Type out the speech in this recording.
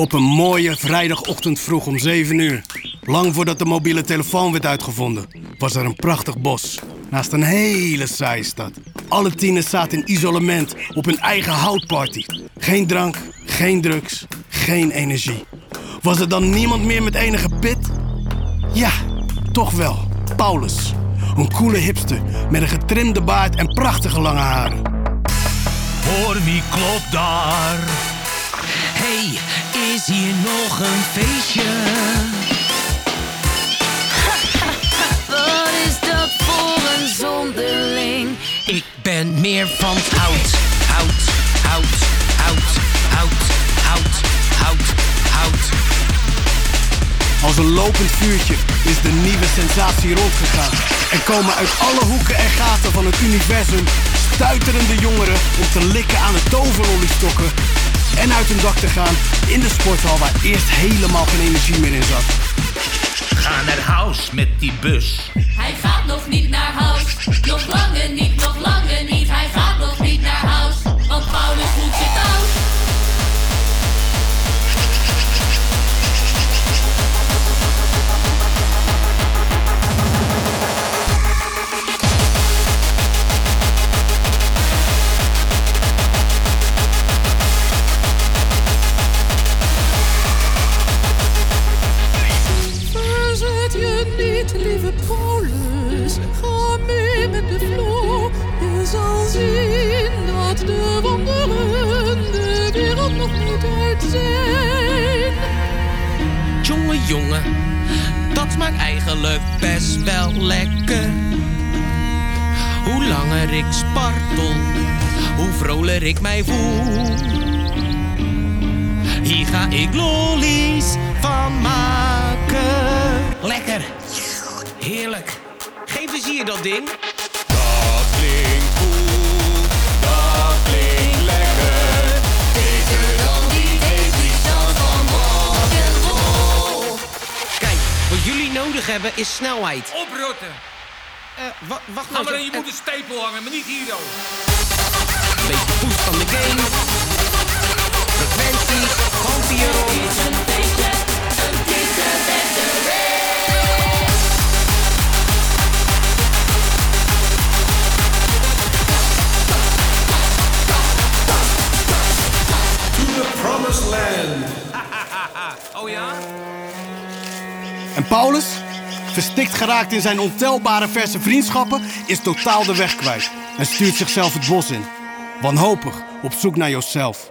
Op een mooie vrijdagochtend vroeg om 7 uur, lang voordat de mobiele telefoon werd uitgevonden, was er een prachtig bos naast een hele saaie stad. Alle tieners zaten in isolement op hun eigen houtparty. Geen drank, geen drugs, geen energie. Was er dan niemand meer met enige pit? Ja, toch wel. Paulus. Een coole hipster met een getrimde baard en prachtige lange haren. Hoor wie klopt daar? Hey, is hier nog een feestje? Wat is dat voor een zonderling? Ik ben meer van hout, hout, hout, hout, hout, hout, hout, hout. Als een lopend vuurtje is de nieuwe sensatie rondgegaan. En komen uit alle hoeken en gaten van het universum stuiterende jongeren om te likken aan de toverlollystokken. En uit hun dak te gaan in de sporthal waar eerst helemaal geen energie meer in zat. Ga naar huis met die bus. Hij gaat nog niet naar huis. Nog lange niet, niet, lieve Paulus. Ga mee met de flow. Je zal zien dat de wonderen de wereld nog niet uit zijn. Jongen, jongen, dat smaakt eigenlijk best wel lekker. Hoe langer ik spartel, hoe vrolijker ik mij voel. Hier ga ik lollies van maken. Lekker, heerlijk. Geef eens hier dat ding. Dat klinkt cool, dat klinkt lekker. Beter dan die van rock'n'roll. Kijk, wat jullie nodig hebben is snelheid. Oprotten. Eh, wa- wacht Ga nou maar eens in je een stapel hangen, maar niet hier dan. Een beetje boost van Oh ja? En Paulus, verstikt geraakt in zijn ontelbare verse vriendschappen, is totaal de weg kwijt en stuurt zichzelf het bos in. Wanhopig op zoek naar Joszelf.